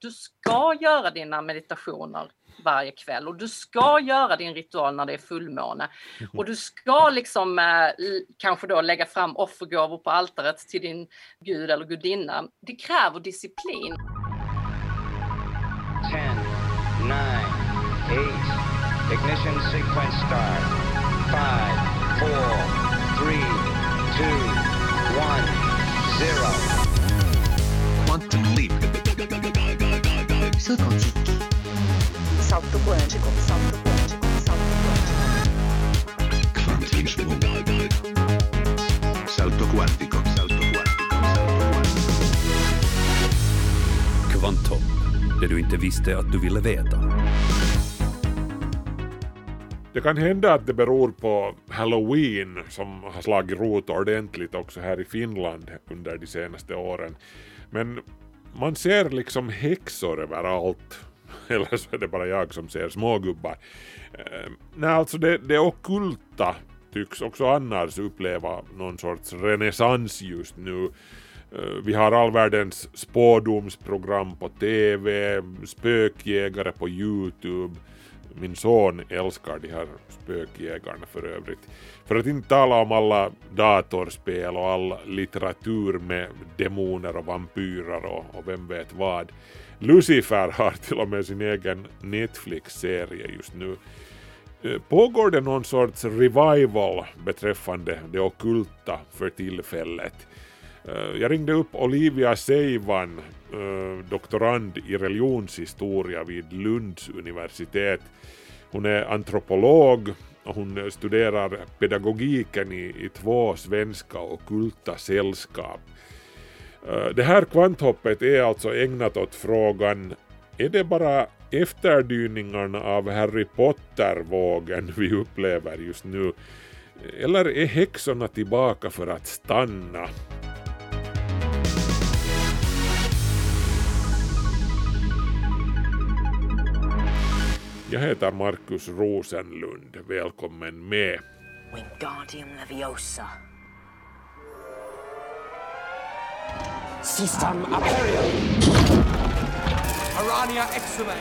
du ska göra dina meditationer varje kväll och du ska göra din ritual när det är fullmåne. Mhm. Och du ska liksom eh, kanske då lägga fram offergåvor på altaret till din gud eller gudinna. Det kräver disciplin. 10, 9, 8, ignition sequence start. 5, 4, 3, 2, 1, 0. Salto quântico, salto quântico, salto quântico. Salto quantico, salto quantico, salto quantico. Kvantum. Det du inte visste att du ville veta. Det kan hända att det beror på halloween som har slagit rot ordentligt också här i Finland under de senaste åren. Men man ser liksom häxor överallt. Eller så är det bara jag som ser smågubbar. Eh, nej, alltså det, det okulta tycks också annars uppleva någon sorts renässans just nu. Ehm, vi har all världens spådomsprogram på TV, spökjägare på Youtube. Min son älskar de här spökjägarna för övrigt. För att inte tala om alla datorspel och all litteratur med demoner och vampyrer och, och vem vet vad. Lucifer har till och med sin egen Netflix-serie just nu. Eh, pågår det någon sorts revival beträffande det okulta för tillfället? Eh, jag ringde upp Olivia Seivan, eh, doktorand i religionshistoria vid Lunds universitet. Hon är antropolog och hon studerar pedagogiken i, i två svenska okulta sällskap. Eh, det här kvanthoppet är alltså ägnat åt frågan är det bara efterdyningarna av Harry Potter-vågen vi upplever just nu? Eller är häxorna tillbaka för att stanna? Jag heter Markus Rosenlund. Välkommen med. Wingardium Leviosa. System Aperium. Arania Exume.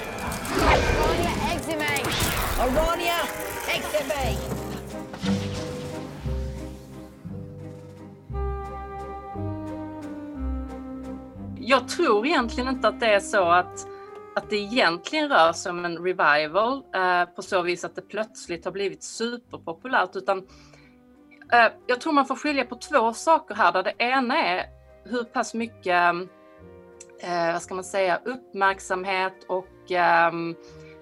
Arania Exume. Arania Exume. Jag tror egentligen inte att det är så att att det egentligen rör sig om en revival eh, på så vis att det plötsligt har blivit superpopulärt utan eh, jag tror man får skilja på två saker här där det ena är hur pass mycket, eh, vad ska man säga, uppmärksamhet och eh,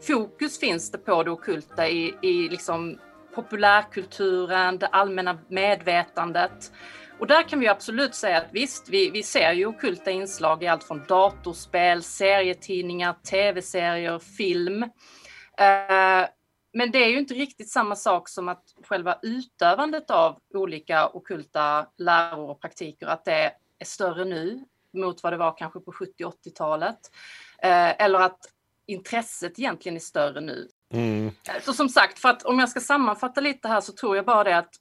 fokus finns det på det okulta i, i liksom populärkulturen, det allmänna medvetandet. Och där kan vi absolut säga att visst, vi, vi ser ju okulta inslag i allt från datorspel, serietidningar, tv-serier, film. Eh, men det är ju inte riktigt samma sak som att själva utövandet av olika okulta läror och praktiker, att det är större nu mot vad det var kanske på 70 80-talet. Eh, eller att intresset egentligen är större nu. Mm. Så som sagt, för att om jag ska sammanfatta lite här så tror jag bara det att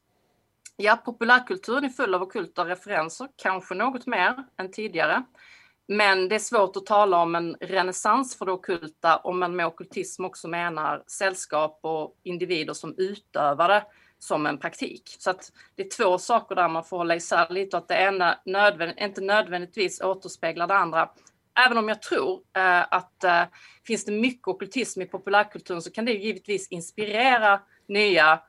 Ja, populärkulturen är full av okulta referenser, kanske något mer än tidigare. Men det är svårt att tala om en renässans för det okulta om man med okultism också menar sällskap och individer som utövar det som en praktik. Så att det är två saker där man får hålla isär lite och att det ena nödvänd, inte nödvändigtvis återspeglar det andra. Även om jag tror eh, att eh, finns det mycket okultism i populärkulturen så kan det givetvis inspirera nya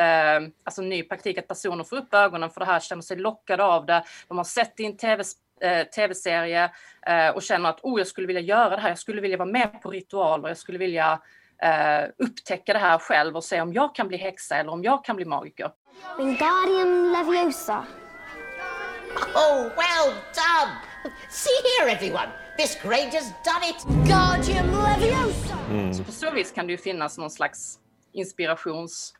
eh, alltså ny praktik, att personer får upp ögonen för det här, känner sig lockade av det. De har sett det i en TV, eh, tv-serie eh, och känner att oh, jag skulle vilja göra det här, jag skulle vilja vara med på ritualer, jag skulle vilja eh, upptäcka det här själv och se om jag kan bli häxa eller om jag kan bli magiker. Wingardium Leviosa. Oh, well done! See here everyone! This Granger's done it! Wingardium Leviosa! Mm. Så på så vis kan det ju finnas någon slags inspirations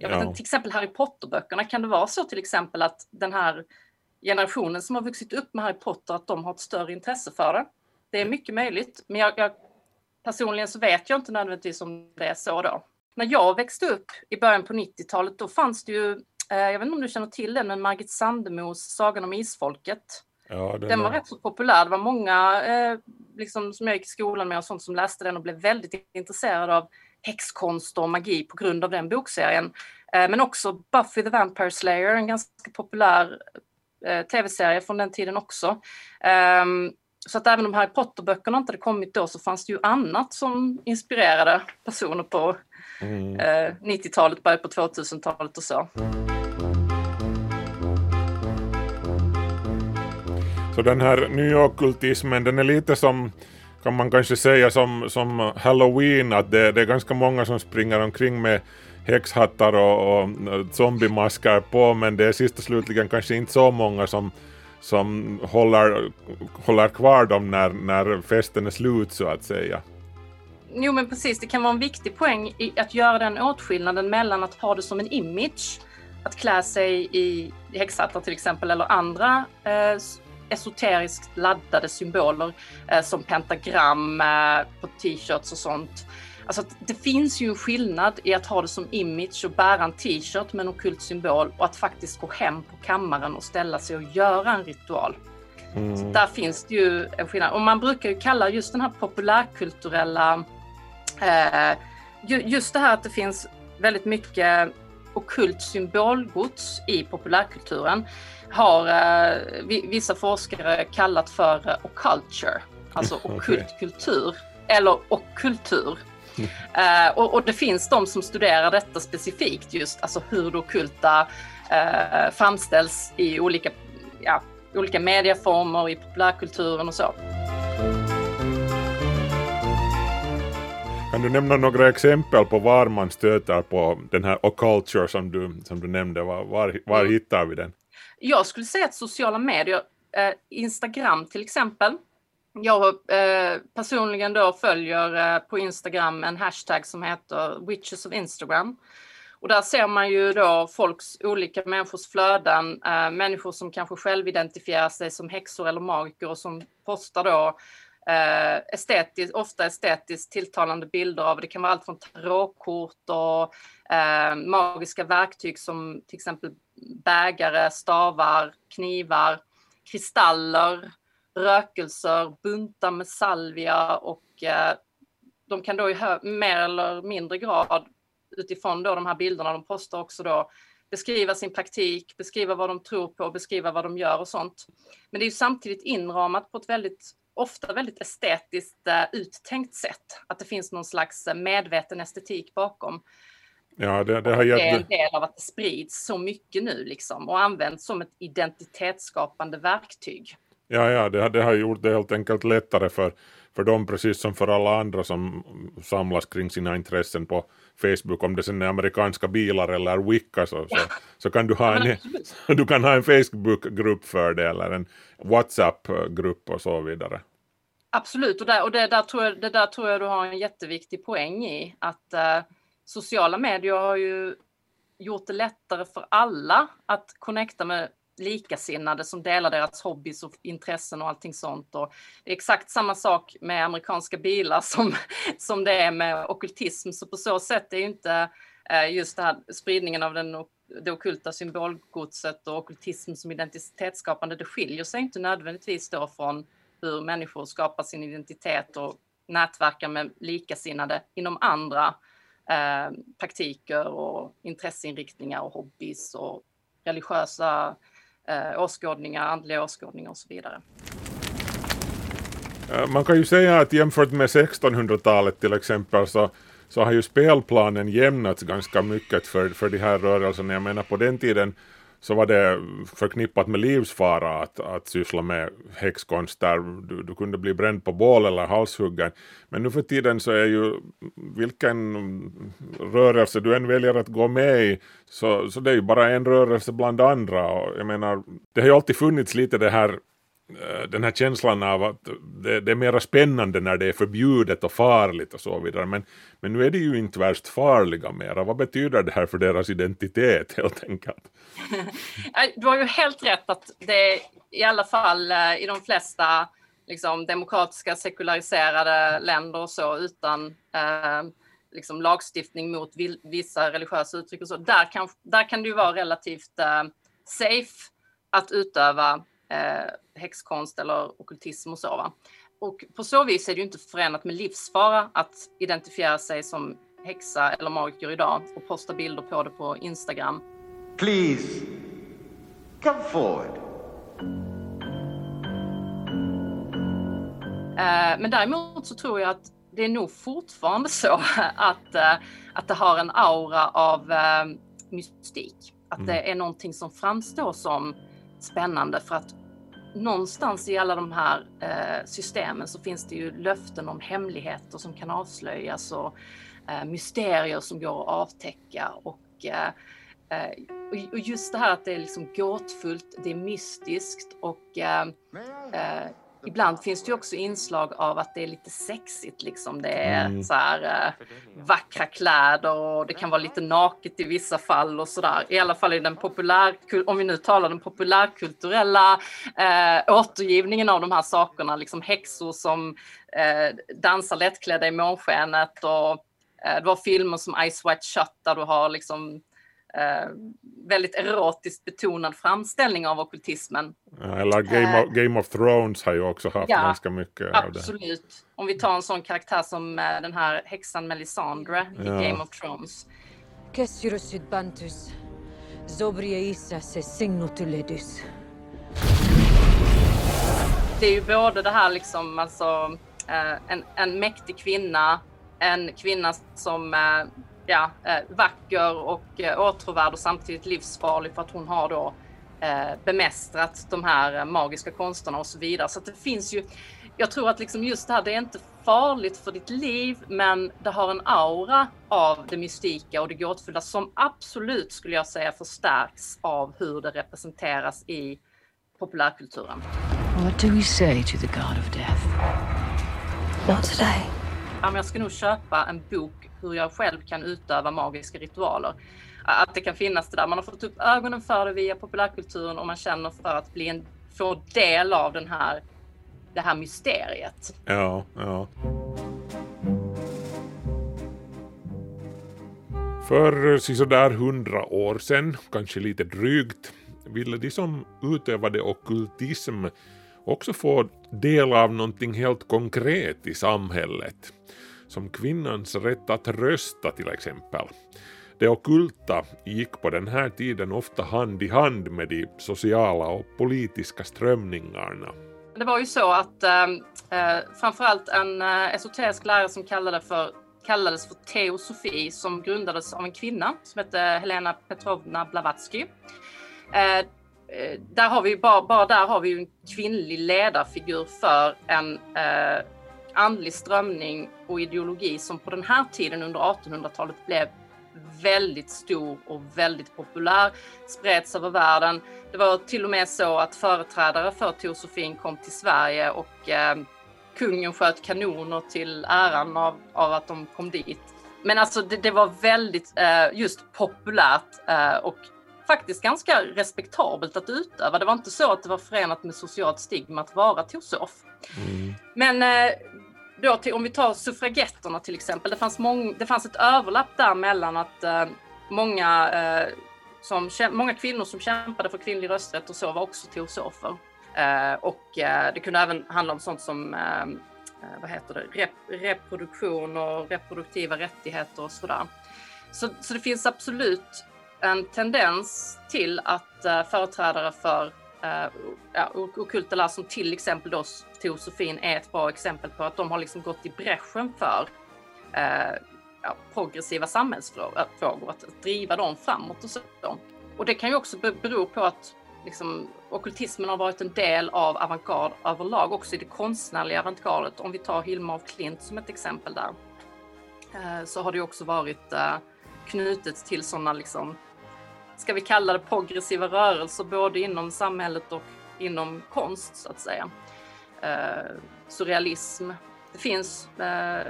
jag vet inte, till exempel Harry Potter-böckerna, kan det vara så till exempel att den här generationen som har vuxit upp med Harry Potter, att de har ett större intresse för det? Det är mycket möjligt, men jag, jag personligen så vet jag inte nödvändigtvis om det är så då. När jag växte upp i början på 90-talet, då fanns det ju, eh, jag vet inte om du känner till den, men Margit Sandemos Sagan om Isfolket. Ja, den, den var rätt så populär. Det var många eh, liksom, som jag gick i skolan med och sånt som läste den och blev väldigt intresserade av häxkonst och magi på grund av den bokserien. Eh, men också Buffy the Vampire Slayer, en ganska populär eh, tv-serie från den tiden också. Um, så att även om Harry Potter-böckerna inte hade kommit då så fanns det ju annat som inspirerade personer på mm. eh, 90-talet, början på 2000-talet och så. Så den här nyockultismen den är lite som kan man kanske säga som, som halloween att det, det är ganska många som springer omkring med häxhattar och, och eh, zombiemasker på men det är sist och slutligen kanske inte så många som som håller, håller kvar dem när, när festen är slut så att säga. Jo men precis, det kan vara en viktig poäng i att göra den åtskillnaden mellan att ha det som en image, att klä sig i häxhattar till exempel eller andra eh, esoteriskt laddade symboler eh, som pentagram eh, på t-shirts och sånt Alltså det finns ju en skillnad i att ha det som image och bära en t-shirt med en okult symbol och att faktiskt gå hem på kammaren och ställa sig och göra en ritual. Mm. Så där finns det ju en skillnad. Och man brukar ju kalla just den här populärkulturella, eh, just det här att det finns väldigt mycket okult symbolgods i populärkulturen har eh, vissa forskare kallat för eh, occulture, alltså okult okay. kultur eller ockultur. Uh, och, och, det finns de som studerar detta specifikt just, alltså hur det ockulta uh, framställs i olika, ja, olika medieformer, i populärkulturen och så. Kan du nämna några exempel på var man stöter på den här occulture som du, som du nämnde? Var, var, var mm. hittar vi den? Jag skulle säga att sociala medier, eh, Instagram till exempel, jag eh, personligen då följer eh, på Instagram en hashtag som heter Witches of Instagram. Och där ser man ju då folks, olika människors flöden, eh, människor som kanske själv identifierar sig som häxor eller magiker och som postar då Eh, estetiskt, ofta estetiskt tilltalande bilder av, det kan vara allt från tarotkort och eh, magiska verktyg som till exempel bägare, stavar, knivar, kristaller, rökelser, buntar med salvia och eh, de kan då i mer eller mindre grad utifrån då de här bilderna de postar också då beskriva sin praktik, beskriva vad de tror på, beskriva vad de gör och sånt. Men det är ju samtidigt inramat på ett väldigt, ofta väldigt estetiskt uh, uttänkt sätt. Att det finns någon slags uh, medveten estetik bakom. Ja, det, det, har gett... det är en del av att det sprids så mycket nu liksom och används som ett identitetsskapande verktyg. Ja, ja det, det har gjort det helt enkelt lättare för, för dem precis som för alla andra som samlas kring sina intressen på Facebook, om det sen är amerikanska bilar eller Wicca så, så, så, kan du ha en, du kan ha en Facebook-grupp för det eller en WhatsApp-grupp och så vidare. Absolut, och, där, och det, där tror jag, det där tror jag du har en jätteviktig poäng i. Att uh, sociala medier har ju gjort det lättare för alla att connecta med likasinnade som delar deras hobbys och intressen och allting sånt. Och det är exakt samma sak med amerikanska bilar som, som det är med okultism. Så på så sätt är ju inte eh, just det här spridningen av den, det okulta symbolgodset och okultism som identitetsskapande, det skiljer sig inte nödvändigtvis då från hur människor skapar sin identitet och nätverkar med likasinnade inom andra eh, praktiker och intresseinriktningar och hobbys och religiösa eh, åskådningar, andliga åskådningar och så vidare. Äh, man kan ju säga att jämfört med 1600-talet till exempel så, så har ju spelplanen jämnats ganska mycket för, för de här rörelserna. Jag menar på den tiden så var det förknippat med livsfara att, att syssla med häxkonst där du, du kunde bli bränd på bål eller halshuggen. Men nu för tiden så är ju vilken rörelse du än väljer att gå med i så, så det är ju bara en rörelse bland andra och jag menar det har ju alltid funnits lite det här Eh, den här känslan av att det, det, är mer spännande när det är förbjudet och farligt och så vidare. Men, men nu är det ju inte värst farliga mera. Vad betyder det här för deras identitet helt enkelt? Äh, du har ju helt rätt att det i alla fall eh, i de flesta liksom, demokratiska sekulariserade länder och så utan eh, liksom, lagstiftning mot vissa religiösa uttryck och så. Där kan, där kan det ju vara relativt eh, safe att utöva eh, häxkonst eller okultism och så. Va? Och på så vis är det ju inte förenat med livsfara att identifiera sig som häxa eller magiker idag och posta bilder på det på Instagram. Please, come forward. Eh, men däremot så tror jag att det är nog fortfarande så att, eh, att det har en aura av eh, mystik. Att mm. det är någonting som framstår som spännande för att någonstans i alla de här eh, systemen så finns det ju löften om hemligheter som kan avslöjas och eh, mysterier som går att avtäcka och, eh, eh och just det här att det är liksom gåtfullt, det är mystiskt och eh, eh, ibland finns det ju också inslag av att det är lite sexigt liksom. Det är mm. så här äh, vackra kläder och det kan vara lite naket i vissa fall och så där. I alla fall i den populär, om vi nu talar den populärkulturella äh, återgivningen av de här sakerna, liksom häxor som äh, dansar lättklädda i månskenet och det var filmer som Ice White Shut där du har liksom väldigt erotiskt betonad framställning av okultismen. Ja, eller Game of, eh, Game of, Thrones har ju också haft ja, ganska mycket absolut. av det. Absolut. Om vi tar en sån karaktär som eh, den här häxan Melisandre ja. i Game of Thrones. Det är ju både det här liksom, alltså eh, en, en mäktig kvinna, en kvinna som ja, eh, vacker och eh, åtråvärd och samtidigt livsfarlig för att hon har då eh, bemästrat de här magiska konsterna och så vidare. Så det finns ju, jag tror att liksom just det här, det är inte farligt för ditt liv, men det har en aura av det mystika och det gåtfulla som absolut skulle jag säga förstärks av hur det representeras i populärkulturen. What do we say to the god of death? Not today. Jag ska nog köpa en bok hur jag själv kan utöva magiska ritualer. Att det kan finnas det där. Man har fått upp ögonen för det via populärkulturen och man känner för att bli en, få del av den här, det här mysteriet. Ja, ja. För sådär hundra år sedan, kanske lite drygt, ville de som utövade okultism också få del av någonting helt konkret i samhället som kvinnans rätt att rösta till exempel. Det okulta gick på den här tiden ofta hand i hand med de sociala och politiska strömningarna. Det var ju så att eh, eh framförallt en eh, esoterisk lärare som kallade för, kallades för teosofi som grundades av en kvinna som hette Helena Petrovna Blavatsky. Eh, eh där har vi bara, bara där har vi en kvinnlig ledarfigur för en eh, andlig strömning och ideologi som på den här tiden under 1800-talet blev väldigt stor och väldigt populär, spreds över världen. Det var till och med så att företrädare för teosofin kom till Sverige och eh, kungen sköt kanoner till äran av, av att de kom dit. Men alltså det, det var väldigt eh, just populärt eh, och faktiskt ganska respektabelt att utöva. Det var inte så att det var förenat med socialt stigma att vara teosof. Mm. Men eh, då till, om vi tar suffragetterna till exempel. Det fanns, mång, det fanns ett överlapp där mellan att eh, många, eh, som, många kvinnor som kämpade för kvinnlig rösträtt och så var också teosofer. Eh, och eh, det kunde även handla om sånt som eh, eh vad heter det? Rep, reproduktion och reproduktiva rättigheter och sådär. Så, så det finns absolut en tendens till att eh, företrädare för eh, ja, okulta lär som till exempel då teosofin är ett bra exempel på att de har liksom gått i bräschen för eh, ja, progressiva samhällsfrågor, att driva dem framåt och så. Och det kan ju också bero på att liksom, okultismen har varit en del av avantgarde överlag, också i det konstnärliga avantgardet. Om vi tar Hilma af Klint som ett exempel där, eh, så har det också varit eh, knutet till sådana liksom ska vi kalla det progressiva rörelser både inom samhället och inom konst så att säga. Eh, surrealism. Det finns eh,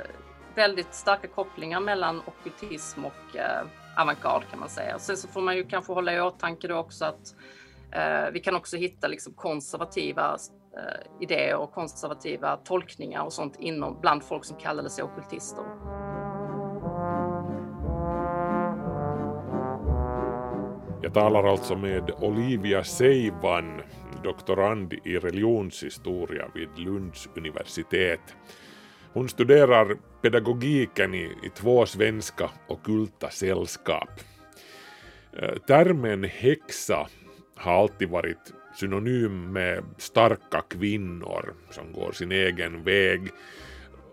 väldigt starka kopplingar mellan ockultism och eh, avantgarde kan man säga. Sen så får man ju kanske hålla i åtanke då också att eh, vi kan också hitta liksom konservativa eh, idéer och konservativa tolkningar och sånt inom bland folk som kallade sig ockultister. Jag talar alltså med Olivia Seivan, doktorand i religionshistoria vid Lunds universitet. Hon studerar pedagogiken i, i två svenska ockulta sällskap. Eh, termen häxa har alltid varit synonym med starka kvinnor som går sin egen väg.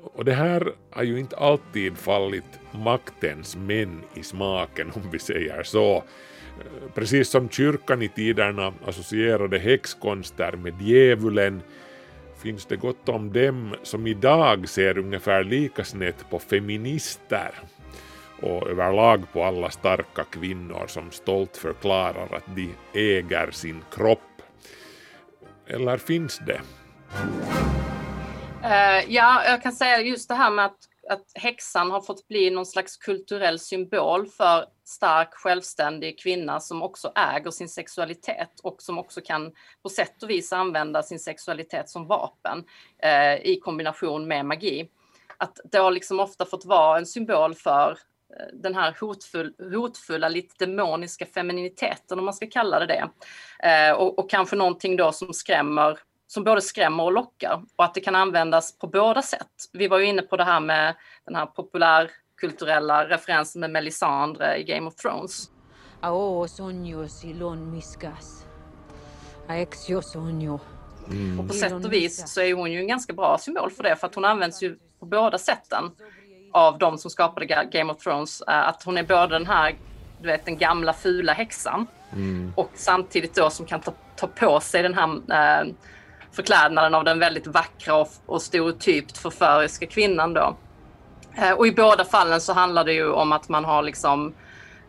Och det här har ju inte alltid fallit maktens män i smaken om vi säger så. Precis som kyrkan i tiderna associerade häxkonster med djävulen finns det gott om dem som idag ser ungefär lika snett på feminister och överlag på alla starka kvinnor som stolt förklarar att de äger sin kropp. Eller finns det? Uh, ja, jag kan säga just det här med att, att häxan har fått bli någon slags kulturell symbol för stark självständig kvinna som också äger sin sexualitet och som också kan på sätt och vis använda sin sexualitet som vapen eh, i kombination med magi. Att det har liksom ofta fått vara en symbol för eh, den här hotfull, hotfulla, lite demoniska femininiteten om man ska kalla det det. Eh, och, och, kanske någonting då som skrämmer, som både skrämmer och lockar och att det kan användas på båda sätt. Vi var ju inne på det här med den här populärkulturella referensen med Melisandre i Game of Thrones. Ao sonio silon miskas. Aexio sonio. Mm. Och på sätt och vis så är hon ju en ganska bra symbol för det för att hon används ju på båda sätten av de som skapade Game of Thrones. Eh, att hon är både den här, du vet den gamla fula häxan mm. och samtidigt då som kan ta, ta på sig den här eh, förklädnaden av den väldigt vackra och, och stereotypt förföriska kvinnan då. Eh, och i båda fallen så handlar det ju om att man har liksom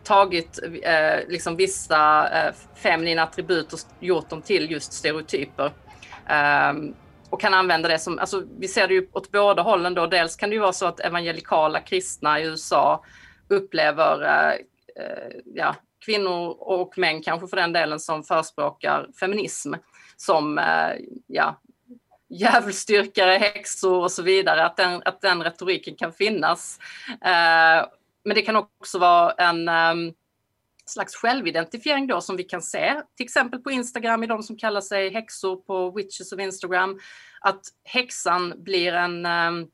tagit eh, liksom vissa eh, feminina attribut och gjort dem till just stereotyper. Um, och kan använda det som, alltså vi ser det ju åt båda hållen då. Dels kan det ju vara så att evangelikala kristna i USA upplever eh, eh, ja, kvinnor och män kanske för den delen som förespråkar feminism som eh, ja, djävulsdyrkare, häxor och så vidare, att den, att den retoriken kan finnas. Eh, men det kan också vara en ehm, slags självidentifiering då som vi kan se, till exempel på Instagram i de som kallar sig häxor på Witches of Instagram, att häxan blir en ehm,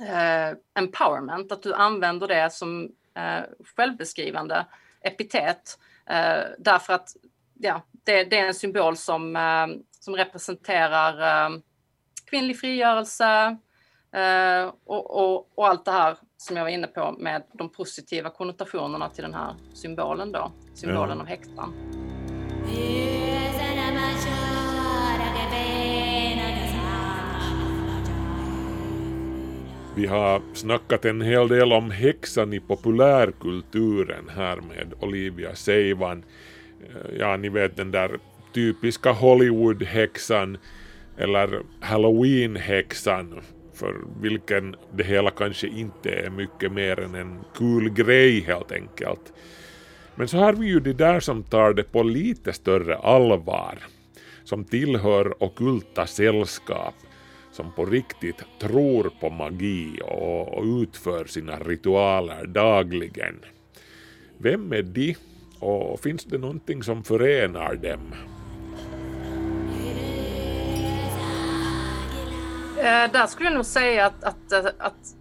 eh, empowerment, att du använder det som eh, självbeskrivande epitet eh, därför att ja, det, det, är en symbol som, äh, som representerar kvinnlig frigörelse och, och, och allt det här som jag var inne på med de positiva konnotationerna till den här symbolen då, symbolen ja. av häxan. Vi har snackat en hel del om häxan i populärkulturen här med Olivia Seivan. Ja, ni vet den där typiska Hollywood-häxan eller Halloween-häxan för vilken det hela kanske inte är mycket mer än en kul grej helt enkelt. Men så har vi ju de där som tar det på lite större allvar, som tillhör okulta sällskap, som på riktigt tror på magi och, utför sina ritualer dagligen. Vem är de och finns det någonting som förenar dem? Eh, där skulle jag nog säga att, att, eh, att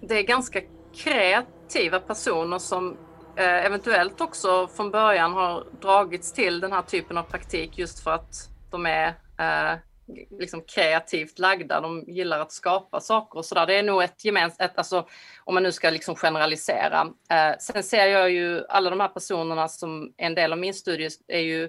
det är ganska kreativa personer som eh, eventuellt också från början har dragits till den här typen av praktik just för att de är eh, liksom kreativt lagda. De gillar att skapa saker och sådär. Det är nog ett gemensamt, alltså, om man nu ska liksom generalisera. Eh, sen ser jag ju alla de här personerna som är en del av min studie är ju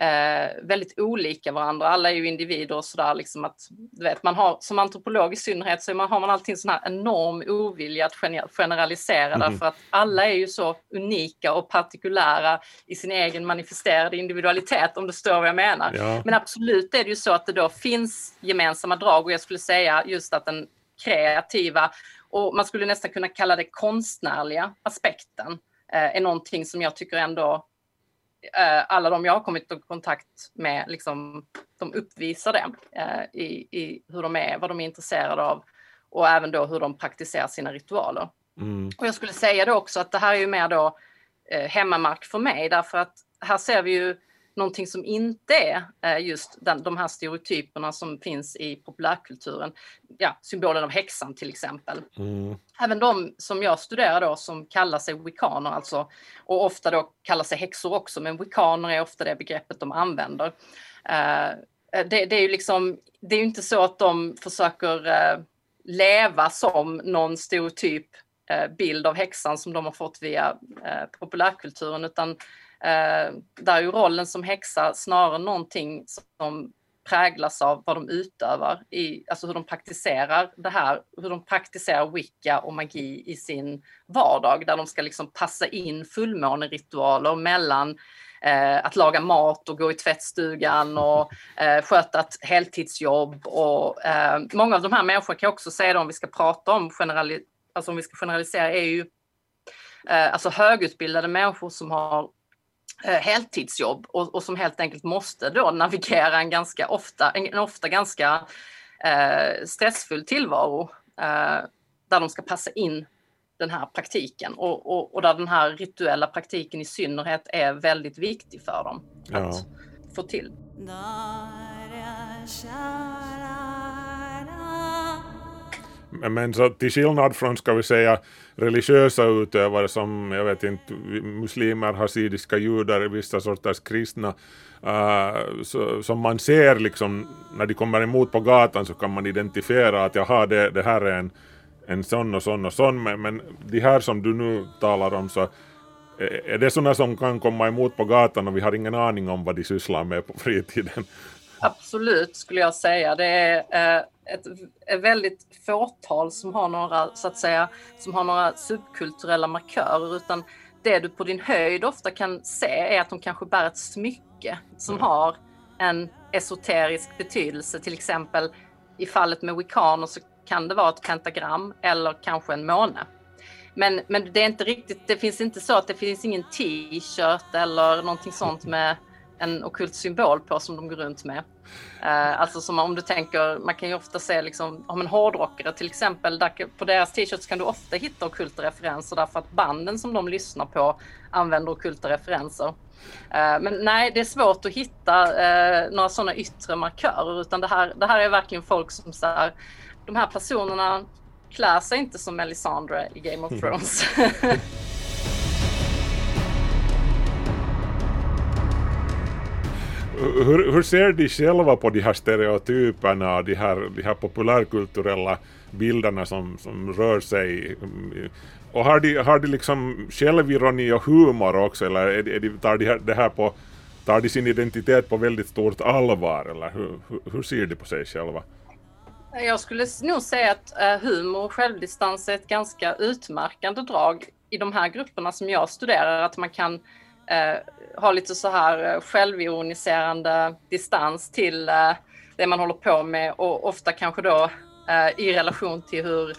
eh, väldigt olika varandra. Alla är ju individer och sådär liksom att du vet, man har som antropolog i synnerhet så man, har man alltid en sån här enorm ovilja att generalisera mm. därför att alla är ju så unika och partikulära i sin egen manifesterade individualitet om du förstår vad jag menar. Ja. Men absolut är det ju så att det då finns gemensamma drag och jag skulle säga just att den kreativa och man skulle nästan kunna kalla det konstnärliga aspekten eh, är någonting som jag tycker ändå alla de jag har kommit i kontakt med, liksom, de uppvisar det eh, i, i hur de är, vad de är intresserade av och även då hur de praktiserar sina ritualer. Mm. Och jag skulle säga då också att det här är ju mer då eh, hemmamark för mig därför att här ser vi ju någonting som inte är eh, just den, de här stereotyperna som finns i populärkulturen. Ja, symbolen av häxan till exempel. Mm. Även de som jag studerar då som kallar sig wiccaner alltså och ofta då kallar sig häxor också, men wiccaner är ofta det begreppet de använder. Uh, det, det, är ju liksom, det är inte så att de försöker uh, leva som någon stereotyp Eh, bild av häxan som de har fått via eh, populärkulturen utan eh, där är ju rollen som häxa snarare någonting som präglas av vad de utövar, i, alltså hur de praktiserar det här, hur de praktiserar wicca och magi i sin vardag, där de ska liksom passa in fullmåneritualer mellan eh, att laga mat och gå i tvättstugan och eh, sköta ett heltidsjobb. Och, eh, många av de här människorna kan jag också säga då, om vi ska prata om, generali alltså om vi ska generalisera, är ju eh, alltså högutbildade människor som har Eh, heltidsjobb och, och, som helt enkelt måste då navigera en ganska ofta, en, ofta ganska eh, stressfull tillvaro eh, där de ska passa in den här praktiken och, och, och, där den här rituella praktiken i synnerhet är väldigt viktig för dem ja. att få till. Men så till skillnad från, ska vi säga, religiösa utövare som, jag vet inte, muslimer, hasidiska judar, vissa sorters kristna, uh, så, som man ser liksom, när de kommer emot på gatan så kan man identifiera att jaha, det, det här är en, en sån och sån och sån, men, men de här som du nu talar om så eh, är det sådana som kan komma emot på gatan och vi har ingen aning om vad de sysslar med på fritiden? Absolut skulle jag säga. Det är eh, ett, ett väldigt fåtal som har några, så att säga, som har några subkulturella markörer, utan det du på din höjd ofta kan se är att de kanske bär ett smycke som mm. har en esoterisk betydelse. Till exempel i fallet med wiccaner så kan det vara ett pentagram eller kanske en måne. Men, men det är inte riktigt, det finns inte så att det finns ingen t-shirt eller någonting sånt med en okult symbol på som de går runt med. Uh, alltså som om du tänker, man kan ju ofta se liksom, om en hårdrockare till exempel, där, på deras t-shirts kan du ofta hitta okulta referenser därför att banden som de lyssnar på använder okulta referenser. Uh, men nej, det är svårt att hitta uh, några sådana yttre markörer utan det här, det här är verkligen folk som så här, de här personerna klär sig inte som Melisandre i Game of mm. hur, hur ser de själva på de här stereotyperna, de här, de här populärkulturella bilderna som, som rör sig? Och har de, har de liksom självironi och humor också, eller är de, är de, tar de det här på tar de sin identitet på väldigt stort allvar, eller hur, hur, hur ser de på sig själva? Jag skulle nog säga att eh, humor och självdistans är ett ganska utmärkande drag i de här grupperna som jag studerar, att man kan ha lite så här eh, självironiserande distans till eh, det man håller på med och ofta kanske då eh, i relation till hur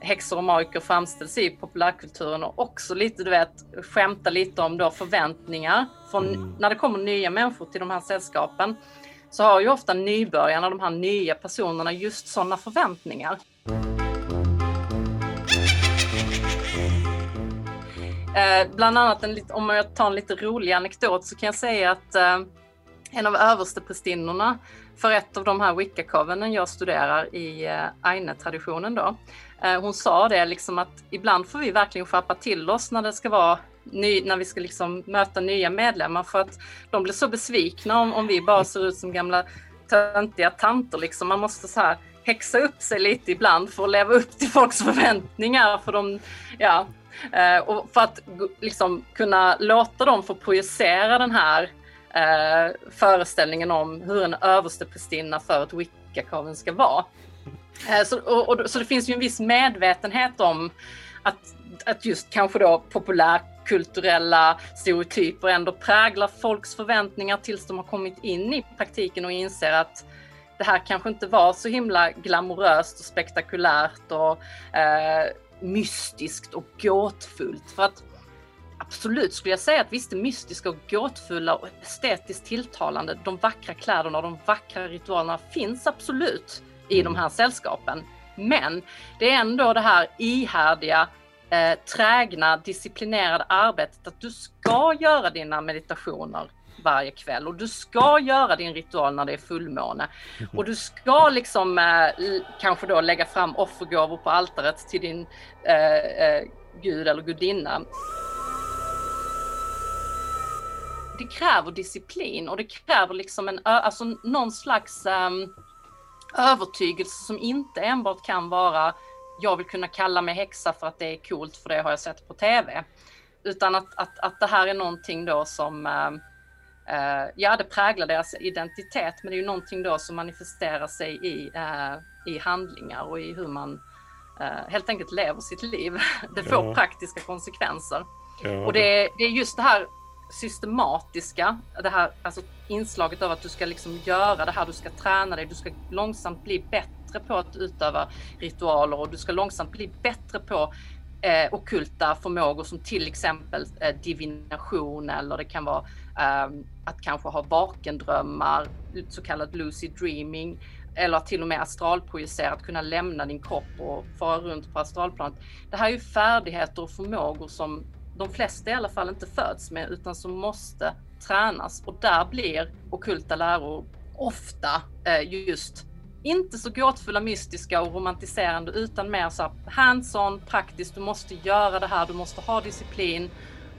häxor och magiker framställs i populärkulturen och också lite, du vet, skämta lite om då förväntningar. Från, mm. När det kommer nya människor till de här sällskapen så har ju ofta nybörjarna, de här nya personerna, just sådana förväntningar. Eh, bland annat, en, om jag tar en lite rolig anekdot så kan jag säga att eh, en av översteprästinnorna för ett av de här wicca jag studerar i eh, Aine-traditionen då. Eh, hon sa det liksom att ibland får vi verkligen skärpa till oss när det ska vara ny, när vi ska liksom möta nya medlemmar för att de blir så besvikna om, om vi bara ser ut som gamla töntiga tanter liksom. Man måste så här häxa upp sig lite ibland för att leva upp till folks förväntningar för de, ja, Eh, och för att liksom, kunna låta dem få projicera den här eh, föreställningen om hur en översteprästinna för ett wicca ska vara. Eh, så, och, och, så det finns ju en viss medvetenhet om att, att just kanske då populärkulturella stereotyper ändå präglar folks förväntningar tills de har kommit in i praktiken och inser att det här kanske inte var så himla glamoröst och spektakulärt och eh, mystiskt och gåtfullt. För att absolut skulle jag säga att visst är mystiska och gåtfulla och estetiskt tilltalande. De vackra kläderna och de vackra ritualerna finns absolut i mm. de här sällskapen. Men det är ändå det här ihärdiga, eh, trägna, disciplinerade arbetet att du ska göra dina meditationer varje kväll och du ska göra din ritual när det är fullmåne. Och du ska liksom eh, kanske då lägga fram offergåvor på altaret till din eh, eh, gud eller gudinna. Det kräver disciplin och det kräver liksom en, alltså någon slags um, övertygelse som inte enbart kan vara jag vill kunna kalla mig häxa för att det är coolt för det har jag sett på tv. Utan att, att, att det här är någonting då som, uh, ja det präglar deras identitet men det är ju någonting då som manifesterar sig i, uh, i handlingar och i hur man uh, helt enkelt lever sitt liv. Det får ja. praktiska konsekvenser. Ja. Och det, det är just det här systematiska, det här alltså inslaget av att du ska liksom göra det här, du ska träna dig, du ska långsamt bli bättre på att utöva ritualer och du ska långsamt bli bättre på eh, okulta förmågor som till exempel eh, divination eller det kan vara eh, att kanske ha vakendrömmar, så kallad lucid dreaming eller till och med astralprojicera, att kunna lämna din kropp och fara runt på astralplanet. Det här är ju färdigheter och förmågor som de flesta i alla fall inte föds med utan som måste tränas och där blir okulta läror ofta eh, just inte så gåtfulla, mystiska och romantiserande utan mer så hands-on, praktiskt. Du måste göra det här, du måste ha disciplin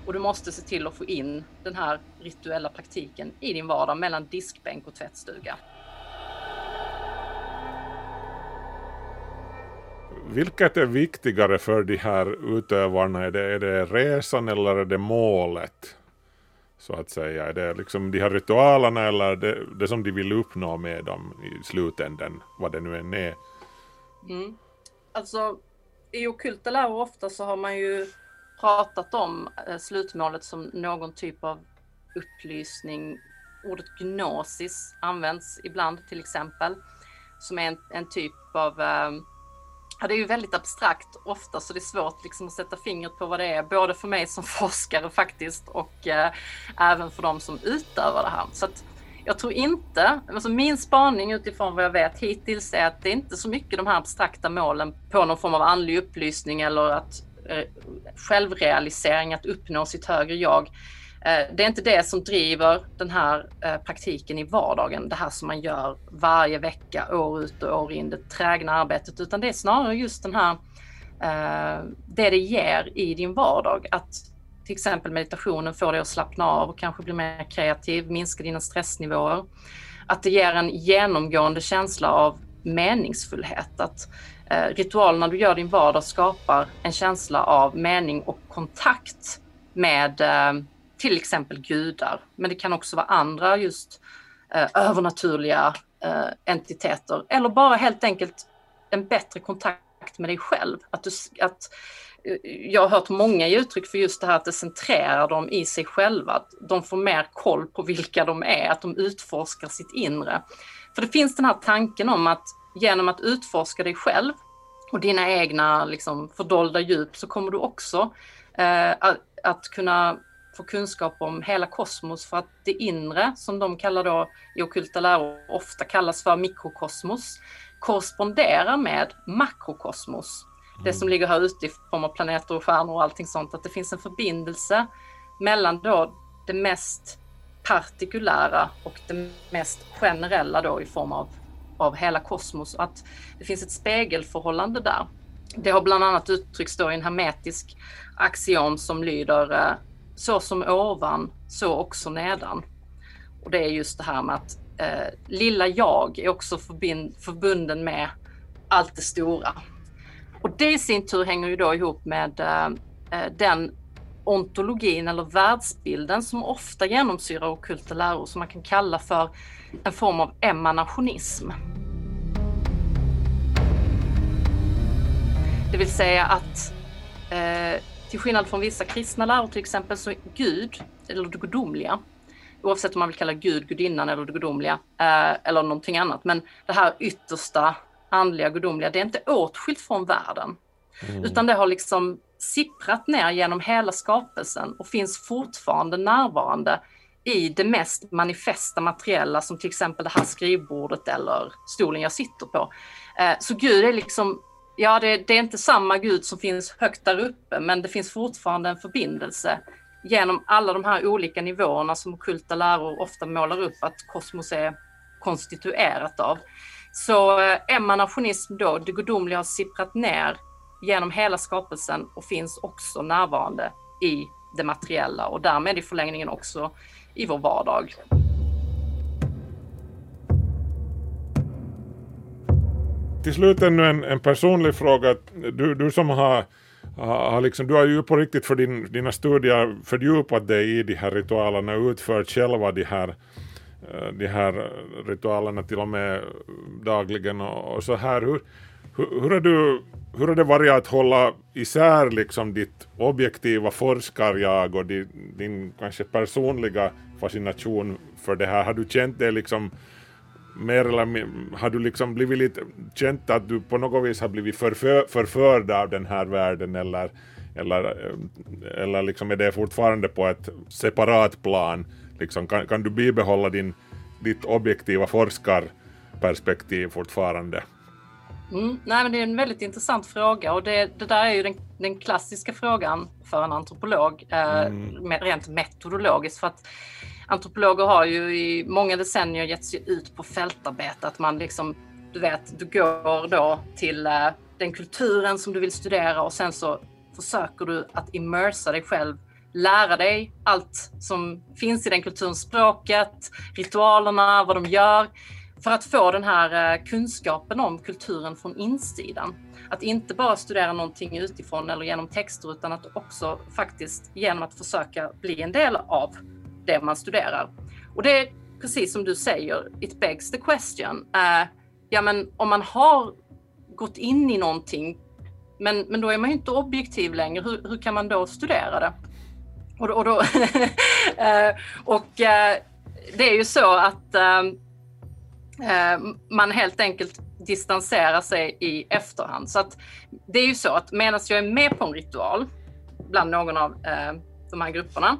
och du måste se till att få in den här rituella praktiken i din vardag mellan diskbänk och tvättstuga. Vilket är viktigare för de här utövarna? Är det, är det resan eller är det målet? Så att säga. Är det liksom de här ritualerna eller det, det som de vill uppnå med dem i slutändan? Vad det nu än är. Mm. Alltså i okulta läror ofta så har man ju pratat om eh, slutmålet som någon typ av upplysning. Ordet gnosis används ibland till exempel. Som är en, en typ av eh, Ja, det är ju väldigt abstrakt ofta så det är svårt liksom att sätta fingret på vad det är, både för mig som forskare faktiskt och eh, även för de som utövar det här. Så att jag tror inte, alltså min spaning utifrån vad jag vet hittills är att det är inte så mycket de här abstrakta målen på någon form av andlig upplysning eller att eh, självrealisering, att uppnå sitt högre jag. Eh, det är inte det som driver den här eh, praktiken i vardagen, det här som man gör varje vecka, år ut och år in, det trägna arbetet, utan det är snarare just den här, eh, det det ger i din vardag. Att till exempel meditationen får dig att slappna av och kanske bli mer kreativ, minska dina stressnivåer. Att det ger en genomgående känsla av meningsfullhet. Att ritualerna du gör i din vardag skapar en känsla av mening och kontakt med till exempel gudar, men det kan också vara andra just eh, övernaturliga eh, entiteter eller bara helt enkelt en bättre kontakt med dig själv. Att du, att, eh, jag har hört många ge uttryck för just det här att det centrerar dem i sig själva, att de får mer koll på vilka de är, att de utforskar sitt inre. För det finns den här tanken om att genom att utforska dig själv och dina egna liksom, fördolda djup så kommer du också eh, att, att kunna få kunskap om hela kosmos för att det inre, som de kallar då i okulta läror, ofta kallas för mikrokosmos, korresponderar med makrokosmos. Mm. Det som ligger här ute i form av planeter och stjärnor och allting sånt, att det finns en förbindelse mellan då det mest partikulära och det mest generella då i form av, av hela kosmos. Att det finns ett spegelförhållande där. Det har bland annat uttryckts då i en hermetisk axiom som lyder eh, så som ovan, så också nedan. Och det är just det här med att eh, lilla jag är också förbind, förbunden med allt det stora. Och det i sin tur hänger ju då ihop med eh, eh den ontologin eller världsbilden som ofta genomsyrar okulta läror som man kan kalla för en form av emanationism. Det vill säga att eh, till skillnad från vissa kristna läror till exempel så Gud, eller det gudomliga, oavsett om man vill kalla Gud gudinnan eller det gudomliga eh, eller någonting annat, men det här yttersta andliga gudomliga, det är inte åtskilt från världen. Mm. Utan det har liksom sipprat ner genom hela skapelsen och finns fortfarande närvarande i det mest manifesta materiella som till exempel det här skrivbordet eller stolen jag sitter på. Eh, så Gud är liksom Ja, det, det, är inte samma Gud som finns högt där uppe, men det finns fortfarande en förbindelse genom alla de här olika nivåerna som okulta läror ofta målar upp att kosmos är konstituerat av. Så eh, emanationism då, det gudomliga har sipprat ner genom hela skapelsen och finns också närvarande i det materiella och därmed i förlängningen också i vår vardag. Till slut ännu en, en personlig fråga. Du, du som har, har liksom, du har ju på riktigt för din, dina studier fördjupat dig i de här ritualerna och utfört själva de här, eh, de här ritualerna till och med dagligen och, och så här. Hur, hur, hur, är du, hur har det varit att hålla isär liksom ditt objektiva forskarjag och din, din kanske personliga fascination för det här? Har du känt dig liksom mer eller mindre, har du liksom blivit lite, känt att du på något vis har blivit förför, förförd av den här världen eller, eller, eh, eller liksom är det fortfarande på ett separat plan? Liksom, kan, kan du bibehålla din, ditt objektiva forskarperspektiv fortfarande? Mm, nej, men det är en väldigt intressant fråga och det, det där är ju den, den klassiska frågan för en antropolog, eh, mm. rent metodologiskt. För att antropologer har ju i många decennier gett sig ut på fältarbete. Att man liksom, du vet, du går då till eh, den kulturen som du vill studera och sen så försöker du att immersa dig själv, lära dig allt som finns i den kulturen, språket, ritualerna, vad de gör, för att få den här eh, kunskapen om kulturen från insidan. Att inte bara studera någonting utifrån eller genom texter utan att också faktiskt genom att försöka bli en del av det man studerar. Och det är precis som du säger, it begs the question. Uh, ja, men om man har gått in i någonting, men, men då är man ju inte objektiv längre. Hur, hur kan man då studera det? Och, och, då, uh, och uh, det är ju så att man helt enkelt distanserar sig i efterhand. Så att det är ju så att medan jag är med på en ritual bland någon av de här grupperna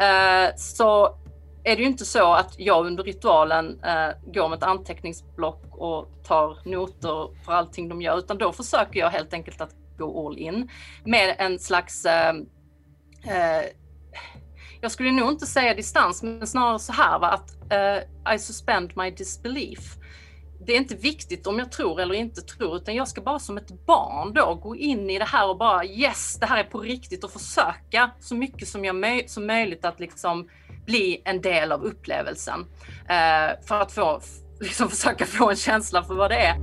Eh, så är det ju inte så att jag under ritualen eh, går med ett anteckningsblock och tar noter för allting de gör, utan då försöker jag helt enkelt att gå all in med en slags eh, eh jag skulle nog inte säga distans, men snarare så här va, att uh, I suspend my disbelief det är inte viktigt om jag tror eller inte tror, utan jag ska bara som ett barn då gå in i det här och bara yes, det här är på riktigt och försöka så mycket som, jag som möjligt att liksom bli en del av upplevelsen. Eh, för att få, liksom försöka få en känsla för vad det är.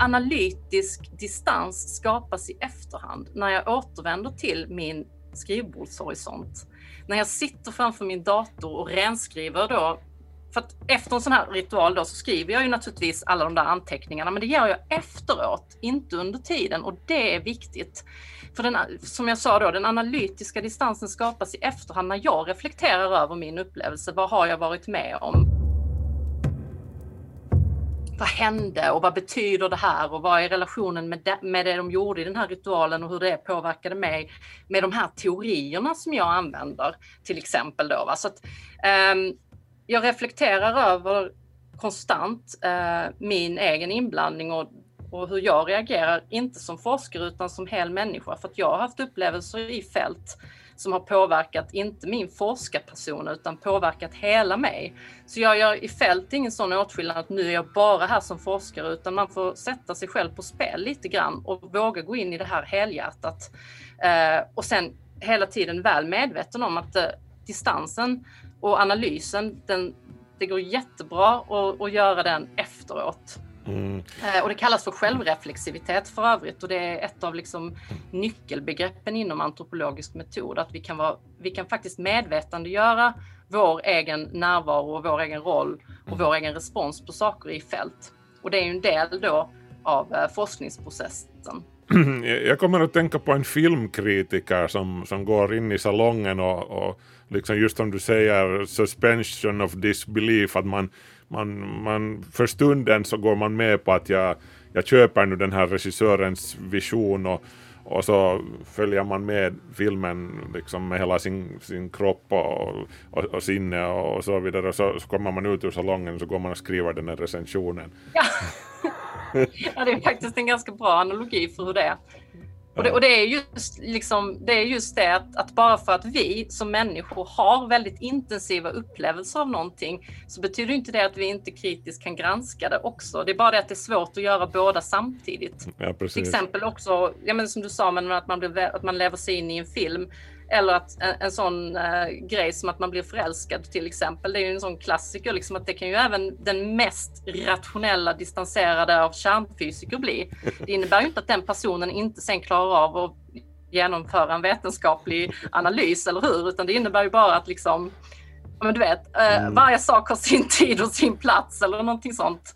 Analytisk distans skapas i efterhand när jag återvänder till min skrivbordshorisont. När jag sitter framför min dator och renskriver då för att efter en sån här ritual då så skriver jag ju naturligtvis alla de där anteckningarna, men det gör jag efteråt, inte under tiden och det är viktigt. För den, som jag sa då, den analytiska distansen skapas i efterhand när jag reflekterar över min upplevelse. Vad har jag varit med om? Vad hände och vad betyder det här och vad är relationen med det, med det de gjorde i den här ritualen och hur det påverkade mig med de här teorierna som jag använder till exempel då. Va? Så att, um, jag reflekterar över konstant eh, min egen inblandning och, och hur jag reagerar, inte som forskare utan som hel människa. För att jag har haft upplevelser i fält som har påverkat, inte min forskarperson, utan påverkat hela mig. Så jag gör i fält ingen sån åtskillnad att nu är jag bara här som forskare, utan man får sätta sig själv på spel lite grann och våga gå in i det här helhjärtat. Eh, och sen hela tiden väl medveten om att eh, distansen och analysen, den, det går jättebra att, att göra den efteråt. Mm. Eh, och det kallas för självreflexivitet för övrigt och det är ett av liksom nyckelbegreppen inom antropologisk metod. Att vi kan, vara, vi kan faktiskt medvetandegöra vår egen närvaro och vår egen roll och vår egen respons på saker i fält. Och det är ju en del då av eh, forskningsprocessen. Jag kommer att tänka på en filmkritiker som, som går in i salongen och, och liksom just som du säger suspension of disbelief att man, man, man för stunden så går man med på att jag, jag köper nu den här regissörens vision och, och så följer man med filmen liksom med hela sin, sin kropp och, och, och sinne och, så vidare så, så kommer man ut ur salongen och så går man och skriver den här recensionen. Ja. ja, det är faktiskt en ganska bra analogi för hur det är. Och, det, och det, är just, liksom, det, är just det att, att, bara för att vi som människor har väldigt intensiva upplevelser av någonting så betyder inte det att vi inte kritiskt kan granska det också. Det är bara det att det är svårt att göra båda samtidigt. Ja, Till exempel också, ja, men som du sa, men att, man blir, att man lever sig in i en film. Eller att en, en sån äh, grej som att man blir förälskad till exempel. Det är ju en sån klassiker, liksom, att det kan ju även den mest rationella, distanserade av kärnfysiker bli. Det innebär ju inte att den personen inte sen klarar av att genomföra en vetenskaplig analys, eller hur? Utan det innebär ju bara att liksom, men du vet, äh, mm. varje sak har sin tid och sin plats eller någonting sånt.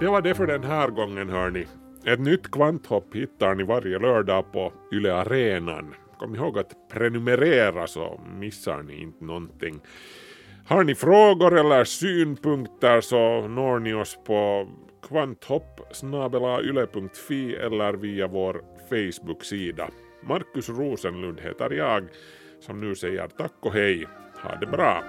Det var det för den här gången hörni. Ett nytt kvanthopp hittar ni varje lördag på Yle Arenan. Kom ihåg att prenumerera så missar ni inte någonting. Har ni frågor eller synpunkter så når ni oss på kvanthopp yle.fi eller via vår Facebook-sida. Markus Rosenlund heter jag som nu säger tack och hej. Ha det bra!